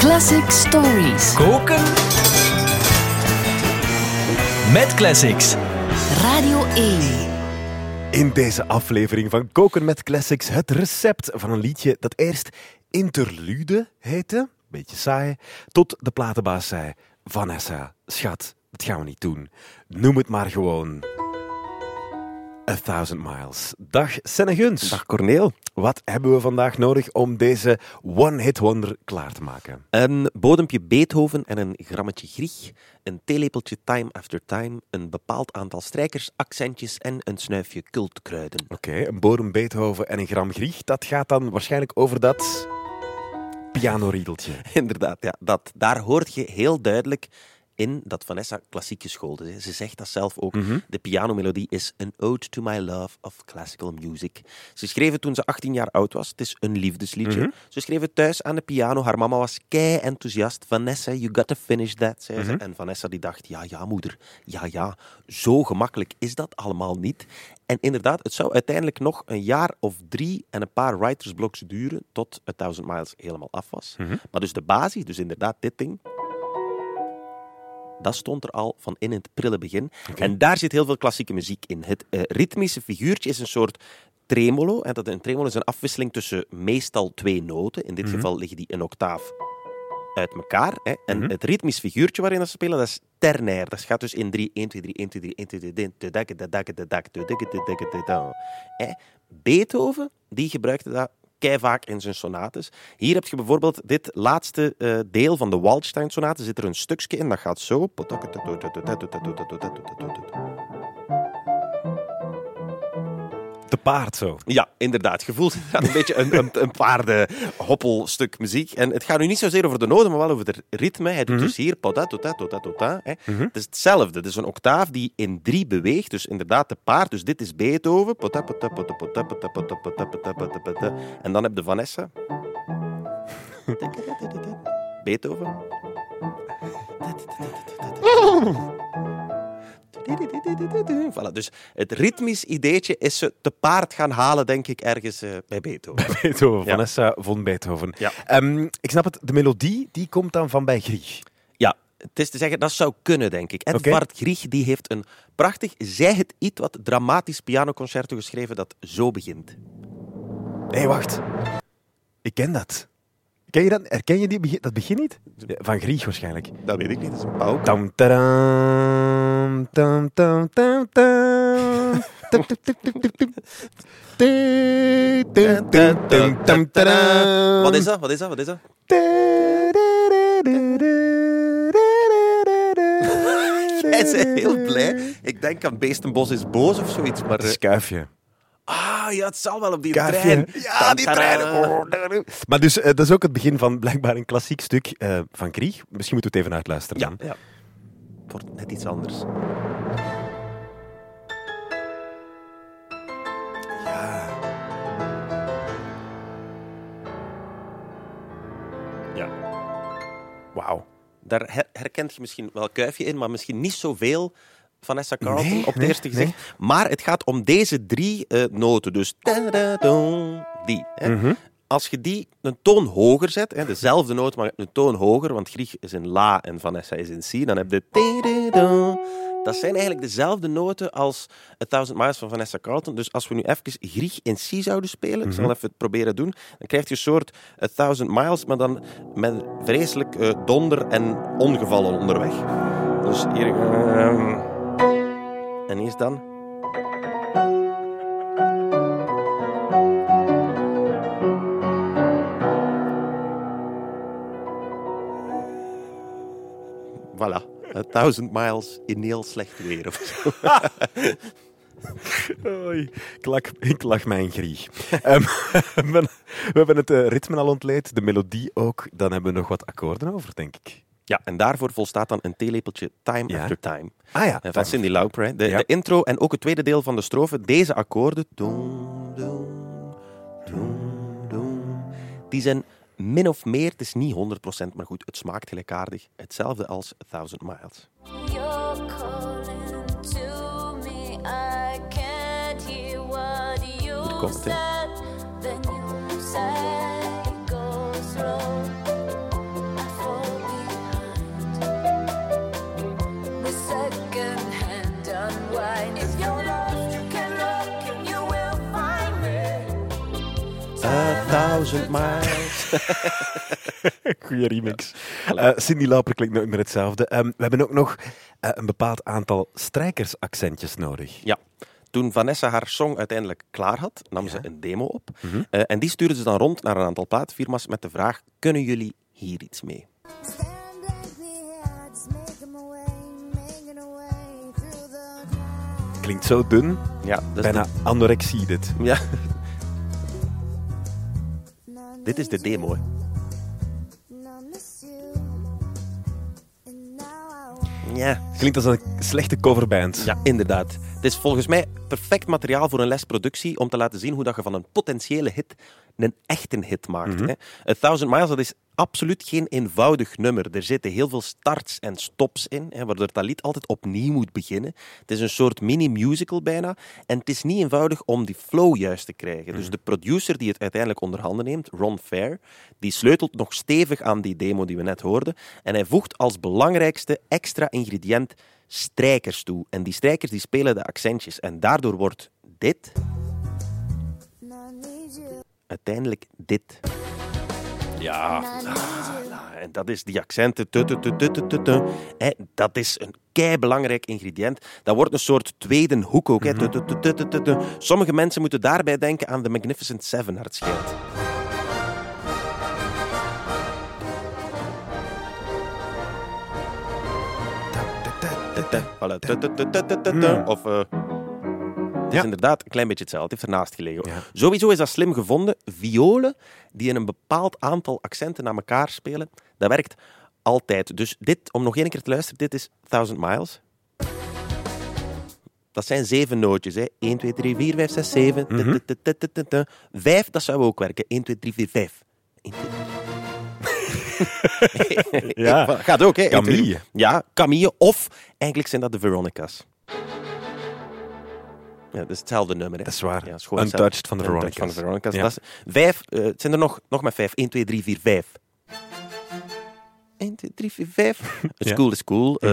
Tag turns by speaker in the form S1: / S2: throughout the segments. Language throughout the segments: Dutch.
S1: Classic Stories.
S2: Koken met classics.
S1: Radio 1.
S3: In deze aflevering van Koken met Classics het recept van een liedje dat eerst interlude heette, beetje saai, tot de platenbaas zei: Vanessa, schat, dat gaan we niet doen. Noem het maar gewoon. A Thousand Miles. Dag Senne Guns.
S4: Dag Corneel.
S3: Wat hebben we vandaag nodig om deze one-hit wonder klaar te maken?
S4: Een bodempje Beethoven en een grammetje Grieg, een theelepeltje Time After Time, een bepaald aantal strijkers, accentjes en een snuifje cultkruiden.
S3: Oké, een bodem Beethoven en een gram Grieg. Dat gaat dan waarschijnlijk over dat pianoriedeltje.
S4: Inderdaad, ja, dat, daar hoort je heel duidelijk in dat Vanessa klassiek geschoold is. Ze zegt dat zelf ook. De pianomelodie is een ode to my love of classical music. Ze schreef het toen ze 18 jaar oud was. Het is een liefdesliedje. Ze schreef het thuis aan de piano. Haar mama was kei enthousiast. Vanessa, you got to finish that, zei ze. En Vanessa die dacht, ja, ja, moeder. Ja, ja, zo gemakkelijk is dat allemaal niet. En inderdaad, het zou uiteindelijk nog een jaar of drie en een paar writersblocks duren tot A Thousand Miles helemaal af was. Maar dus de basis, dus inderdaad dit ding, dat stond er al van in het prille begin. En daar zit heel veel klassieke muziek in. Het eh, ritmische figuurtje is een soort tremolo. En dat een tremolo is een afwisseling tussen meestal twee noten. In dit geval liggen die een octaaf uit elkaar. Hè. En het ritmisch figuurtje waarin dat ze spelen, dat is ternair. Dat gaat dus in 3, 1, 2, 3, 1, 2, 3, 1, 2, 3, 1, 2, 3, 1, 2, 3, 1, 2, 3, Beethoven, die gebruikte dat kei vaak in zijn sonates. Hier heb je bijvoorbeeld dit laatste uh, deel van de Waldstein-sonate. Zit er een stukje in, dat gaat zo.
S3: Te paard zo.
S4: Ja, inderdaad. Inderdaad een beetje een, een, een paardenhoppelstuk muziek. En het gaat nu niet zozeer over de noten, maar wel over het ritme. Hij doet dus hier tota, tota, tota. Hè. Het is hetzelfde. Het is een octaaf die in drie beweegt. Dus inderdaad de paard. Dus dit is Beethoven. Pota, pota, pota, pota, pota, pota, pota, pota, pota, pota. En dan heb je Vanessa. Beethoven. Voilà, dus het ritmisch ideetje is ze te paard gaan halen, denk ik, ergens uh, bij Beethoven.
S3: Beethoven,
S4: Ja.
S3: Vanessa von Beethoven.
S4: Ja.
S3: Ehm, ik snap het, de melodie die komt dan van bij Grieg.
S4: Ja, het is te zeggen, dat zou kunnen, denk ik.
S3: Oké.
S4: Edvard Grieg die heeft een prachtig, zij het iets wat dramatisch pianoconcerto geschreven dat zo begint.
S3: Nee, wacht. Ik ken dat. Ken je dat? Herken je die dat begin niet? Van Grieg waarschijnlijk.
S4: Dat weet ik niet, dat is een pauw.
S3: Tam, tam, tam, tam.
S4: Wat is dat? Wat is dat? Wat is dat? Hij is heel blij. Ik denk aan Beestenbos is boos of zoiets, maar... eh,
S3: Schuifje.
S4: ah, ja, het zal wel op die
S3: Kuifje.
S4: trein.
S3: Ja, die trein. Oh, Maar dus, eh, dat is ook het begin van blijkbaar een klassiek stuk eh, van Grieg. Misschien moeten we het even uitluisteren
S4: Ja,
S3: dan.
S4: ja. Wordt net iets anders. Ja.
S3: Wauw.
S4: Daar her- herkent je misschien wel Kuifje in, maar misschien niet zoveel Vanessa Carlton
S3: Nee,
S4: op het
S3: nee,
S4: eerste gezicht. Maar het gaat om deze drie eh, noten. Dus die. Hè.
S3: Mhm.
S4: Als je die een toon hoger zet, hè, dezelfde noot, maar een toon hoger, want Grieg is in La en Vanessa is in Si, dan heb je... Dat zijn eigenlijk dezelfde noten als A Thousand Miles van Vanessa Carlton. Dus als we nu even Grieg in Si zouden spelen, ik zal even het proberen doen, dan krijg je een soort A Thousand Miles, maar dan met vreselijk eh, donder en ongevallen onderweg. Dus hier... ehm, en hier is dan... thousand miles in heel slecht weer of zo.
S3: Oei, ik, lach, ik lach mijn Grieg. Ehm, we hebben- het eh, ritme al ontleed, de melodie ook. Dan hebben we nog wat akkoorden over, denk ik.
S4: Ja, en daarvoor volstaat dan een theelepeltje Time
S3: Ja.
S4: After Time.
S3: Ah ja,
S4: Eh, Van Cindy Lauper. De,
S3: Ja.
S4: de intro en ook het tweede deel van de strofe. Deze akkoorden. Doem, doem, doem, die zijn min of meer, het is niet 100%, maar goed, het smaakt gelijkaardig. Hetzelfde als A Thousand Miles. Hier komt het.
S5: A
S4: thousand miles.
S3: Goeie remix. Eh, Cindy Lauper klinkt nooit meer hetzelfde. Ehm, we hebben ook nog eh, een bepaald aantal strijkersaccentjes nodig.
S4: Ja. Toen Vanessa haar song uiteindelijk klaar had, nam ze een demo op. Eh, en die stuurde ze dan rond naar een aantal platenfirma's met de vraag: kunnen jullie hier iets mee?
S3: Klinkt zo dun,
S4: Ja, dat is
S3: bijna anorexie dit.
S4: ja. Dit is de demo. Ja.
S3: Klinkt als een slechte coverband.
S4: Ja, inderdaad. Het is volgens mij perfect materiaal voor een lesproductie om te laten zien hoe dat je van een potentiële hit een echte hit maakt. hè. A Thousand Miles, dat is absoluut geen eenvoudig nummer. Er zitten heel veel starts en stops in, hè, waardoor dat lied altijd opnieuw moet beginnen. Het is een soort mini-musical bijna. En het is niet eenvoudig om die flow juist te krijgen. Dus de producer die het uiteindelijk onder handen neemt, Ron Fair, die sleutelt nog stevig aan die demo die we net hoorden. En hij voegt als belangrijkste extra ingrediënt strijkers toe. En die strijkers die spelen de accentjes. En daardoor wordt dit uiteindelijk dit. Ja, en dat is die accenten. Dat is een keibelangrijk ingrediënt. Dat wordt een soort tweede hoek ook. Sommige mensen moeten daarbij denken aan de Magnificent Seven, naar het schijnt. Of... het is inderdaad een klein beetje hetzelfde. Het heeft ernaast gelegen. Sowieso is dat slim gevonden. Violen die in een bepaald aantal accenten naar elkaar spelen, dat werkt altijd. Dus dit, om nog één keer te luisteren, dit is Thousand Miles. Dat zijn zeven nootjes. Hè. 1, 2, 3, 4, 5, 6, 7.
S3: Mhm.
S4: Vijf, dat zou ook werken. 1, 2, 3, 4, 5. 1, 2, 3.
S3: Ja.
S4: Gaat ook, hè? 1, 2, 3.
S3: Camille.
S4: Ja, Camille. Of eigenlijk zijn dat de Veronicas. Ja, dat is hetzelfde nummer. Hè.
S3: Dat is waar.
S4: Ja, is
S3: Untouched van de Veronicas.
S4: Van de Veronicas.
S3: Ja.
S4: Dat is vijf. eh, het zijn er nog, nog maar vijf. 1, 2, 3, 4, 5. 1, 2, 3, 4, 5.
S3: Ja.
S4: School is cool. Eh,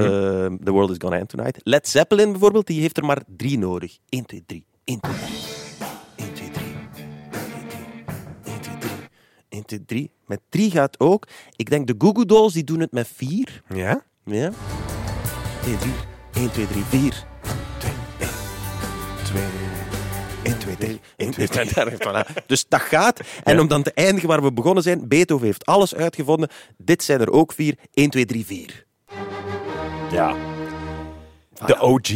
S4: the World is Gonna End Tonight. Led Zeppelin bijvoorbeeld, die heeft er maar drie nodig. 1, 2, 3. 1, 2, 3. 1, 2, 3. 1, 2, 3. 1, 2, 3. Met drie gaat ook. Ik denk de Goo Goo Dolls die doen het met vier.
S3: Ja?
S4: Ja. 1, 3. 1, 2, 3, 4.
S3: 2, 1, 2, 3.
S4: 1, 2, 3, 4. Voilà. Dus dat gaat. En om dan te eindigen waar we begonnen zijn, Beethoven heeft alles uitgevonden. Dit zijn er ook vier. 1, 2, 3, 4.
S3: Ja. De OG.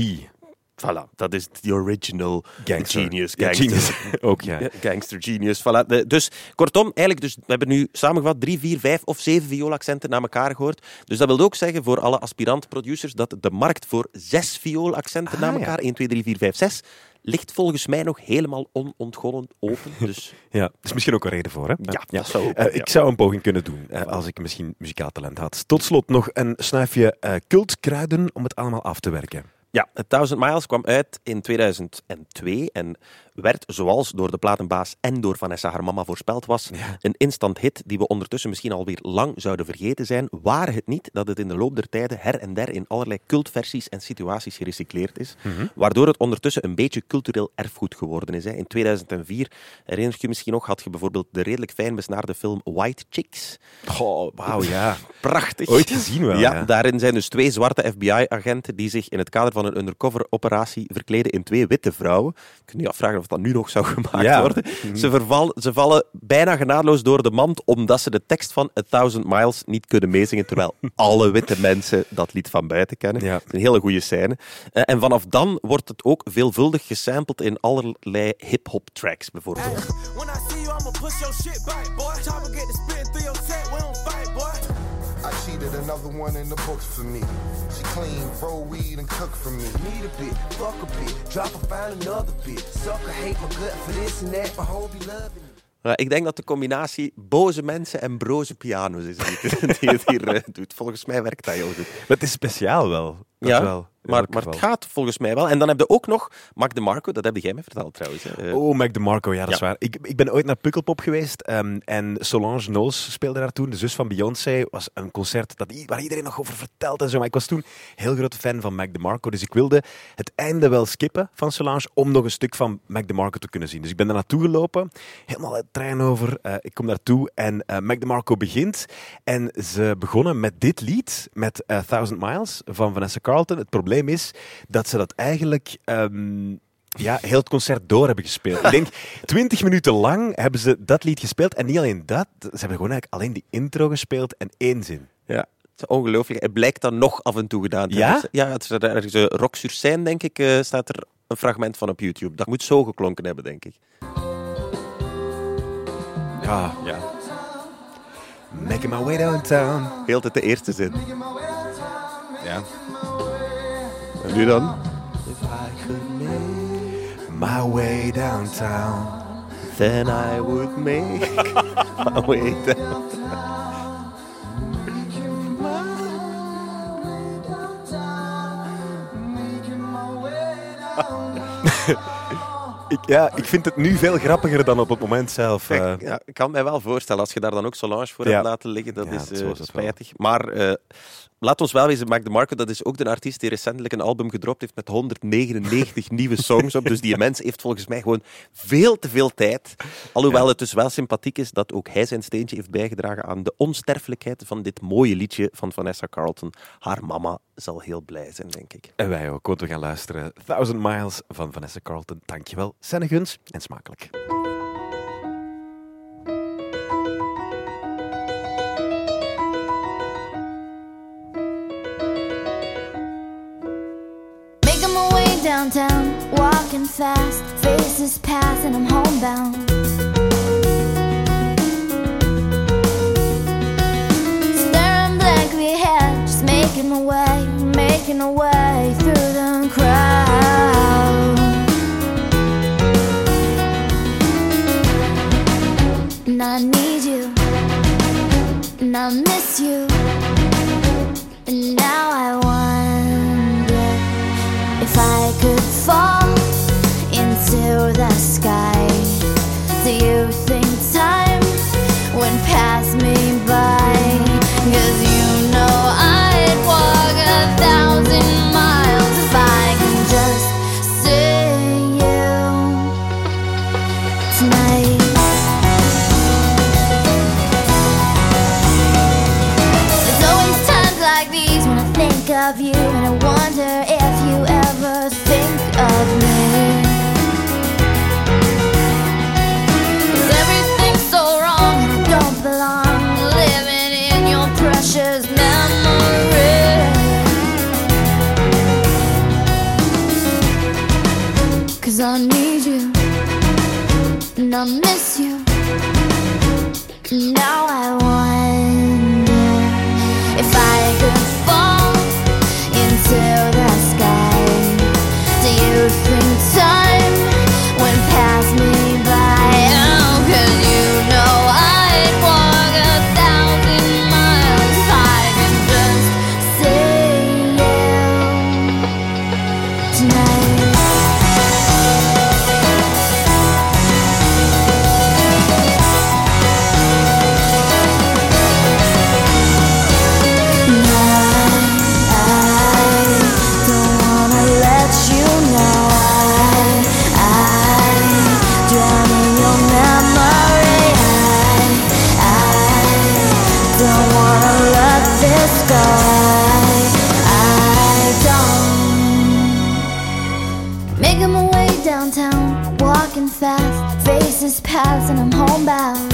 S4: Voilà, dat is the original
S3: Gangster.
S4: genius.
S3: Ja,
S4: Gangster.
S3: genius. Ook, ja.
S4: Ja, gangster genius. Voilà. De- dus kortom, eigenlijk, dus, we hebben nu samengevat drie, vier, vijf of zeven vioolaccenten naar elkaar gehoord. Dus dat wil ook zeggen voor alle aspirant-producers dat de markt voor zes vioolaccenten
S3: Ah,
S4: naar
S3: ja.
S4: elkaar, 1, 2, 3, 4, 5, 6, ligt volgens mij nog helemaal onontgonnen open. Dus
S3: Ja, er is misschien ook een reden voor, hè?
S4: Ja, dat zou ook,
S3: Eh,
S4: ja.
S3: Ik zou een poging kunnen doen, eh, als ik misschien muzikaal talent had. Tot slot nog een snuifje eh, cultkruiden om het allemaal af te werken.
S4: Ja, Thousand Miles kwam uit in 2002 en werd, zoals door de platenbaas en door Vanessa haar mama voorspeld was, een instant hit die we ondertussen misschien alweer lang zouden vergeten zijn, waren het niet dat het in de loop der tijden her en der in allerlei cultversies en situaties gerecycleerd is, waardoor het ondertussen een beetje cultureel erfgoed geworden is. Hè. In 2004, herinner je je misschien nog, had je bijvoorbeeld de redelijk fijn besnaarde film White Chicks.
S3: Oh, wauw, ja.
S4: Prachtig.
S3: Ooit gezien wel,
S4: Ja,
S3: ja.
S4: daarin zijn dus twee zwarte FBI-agenten die zich in het kader van een undercover-operatie verkleden in twee witte vrouwen. Je kunt je afvragen of dat nu nog zou gemaakt
S3: Ja.
S4: worden. Ze, verval, ze vallen bijna genadeloos door de mand omdat ze de tekst van A Thousand Miles niet kunnen meezingen, terwijl alle witte mensen dat lied van buiten kennen.
S3: Ja.
S4: Een hele goede scène. Eh, en vanaf dan wordt het ook veelvuldig gesampled in allerlei hip-hop tracks, bijvoorbeeld.
S6: When I you,
S7: cheated another one in the books for me. She clean, roll weed, and cook for me.
S8: Need a bit, fuck a bit, drop or find another bit. Sucker hate my gut for this and that, but hope loving it.
S4: Ja, ik denk dat de combinatie boze mensen en broze piano's is die het, die het hier eh, doet. Volgens mij werkt dat heel goed.
S3: Maar het is speciaal wel. Dat
S4: Ja.
S3: wel.
S4: Maar, het gaat volgens mij wel. En dan heb je ook nog Mac DeMarco, dat heb jij me verteld trouwens. hè. Eh,
S3: Oh, Mac DeMarco, ja, dat is waar. Ik, ik ben ooit naar Pukkelpop geweest ehm, en Solange Knowles speelde daar toen, de zus van Beyoncé. was een concert dat, waar iedereen nog over vertelt en zo. Maar ik was toen heel grote fan van Mac DeMarco, dus ik wilde het einde wel skippen van Solange om nog een stuk van Mac DeMarco te kunnen zien. Dus ik ben daar naartoe gelopen, helemaal het trein over. Eh, ik kom daartoe en eh Mac DeMarco begint. En ze begonnen met dit lied, met eh, Thousand Miles van Vanessa Carlton. Het probleem is dat ze dat eigenlijk... ehm, ja, heel het concert door hebben gespeeld. Ik denk, twintig minuten lang hebben ze dat lied gespeeld. En niet alleen dat, ze hebben gewoon eigenlijk alleen die intro gespeeld en één zin.
S4: Ja, het is ongelooflijk. Het blijkt dan nog af en toe gedaan te
S3: Ja?
S4: Ja, het is er ergens eh, Rock sur Seine, denk ik, eh, staat er een fragment van op YouTube. Dat moet zo geklonken hebben, denk ik.
S3: Ja, ja. Making my way downtown.
S4: Heel tijd de eerste zin.
S3: Ja.
S4: En nu dan?
S3: My way downtown.
S4: Then I would make my way down.
S3: Ik, ja, ik vind het nu veel grappiger dan op het moment zelf. eh.
S4: Kijk, ja, ik kan mij wel voorstellen, als je daar dan ook Solange voor
S3: Ja.
S4: hebt laten liggen, dat
S3: Ja,
S4: is eh,
S3: is
S4: spijtig. Maar eh, laat ons wel wezen, Mac DeMarco, dat is ook de artiest die recentelijk een album gedropt heeft met 199 nieuwe songs op. Dus die mens heeft volgens mij gewoon veel te veel tijd. Alhoewel het dus wel sympathiek is dat ook hij zijn steentje heeft bijgedragen aan de onsterfelijkheid van dit mooie liedje van Vanessa Carlton. Haar mama zal heel blij zijn, denk ik.
S3: En wij ook, want we gaan luisteren. Thousand Miles van Vanessa Carlton. Dankjewel. Zijn guns en smakelijk.
S5: Making my way downtown, walking fast, faces pass and I'm homebound. Staring blankly ahead, just making my way, making my way through the crowd. And I miss you. And now I wonder if I could fall into the sky. Do you and I wonder if you ever think of me. 'Cause everything's so wrong, don't belong living in your precious memory. Cause I need you, and I miss you. Now faces and I'm homebound.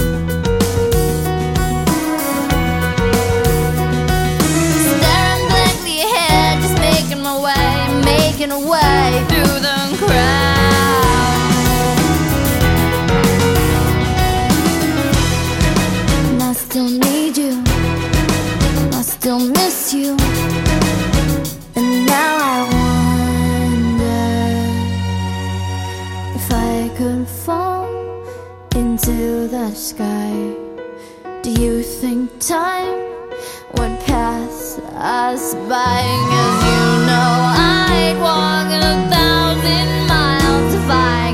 S5: Staring blankly ahead, just making my way, making a way through the crowd. into the sky. Do you think time would pass us by? Cause you know I'd walk a thousand miles to find.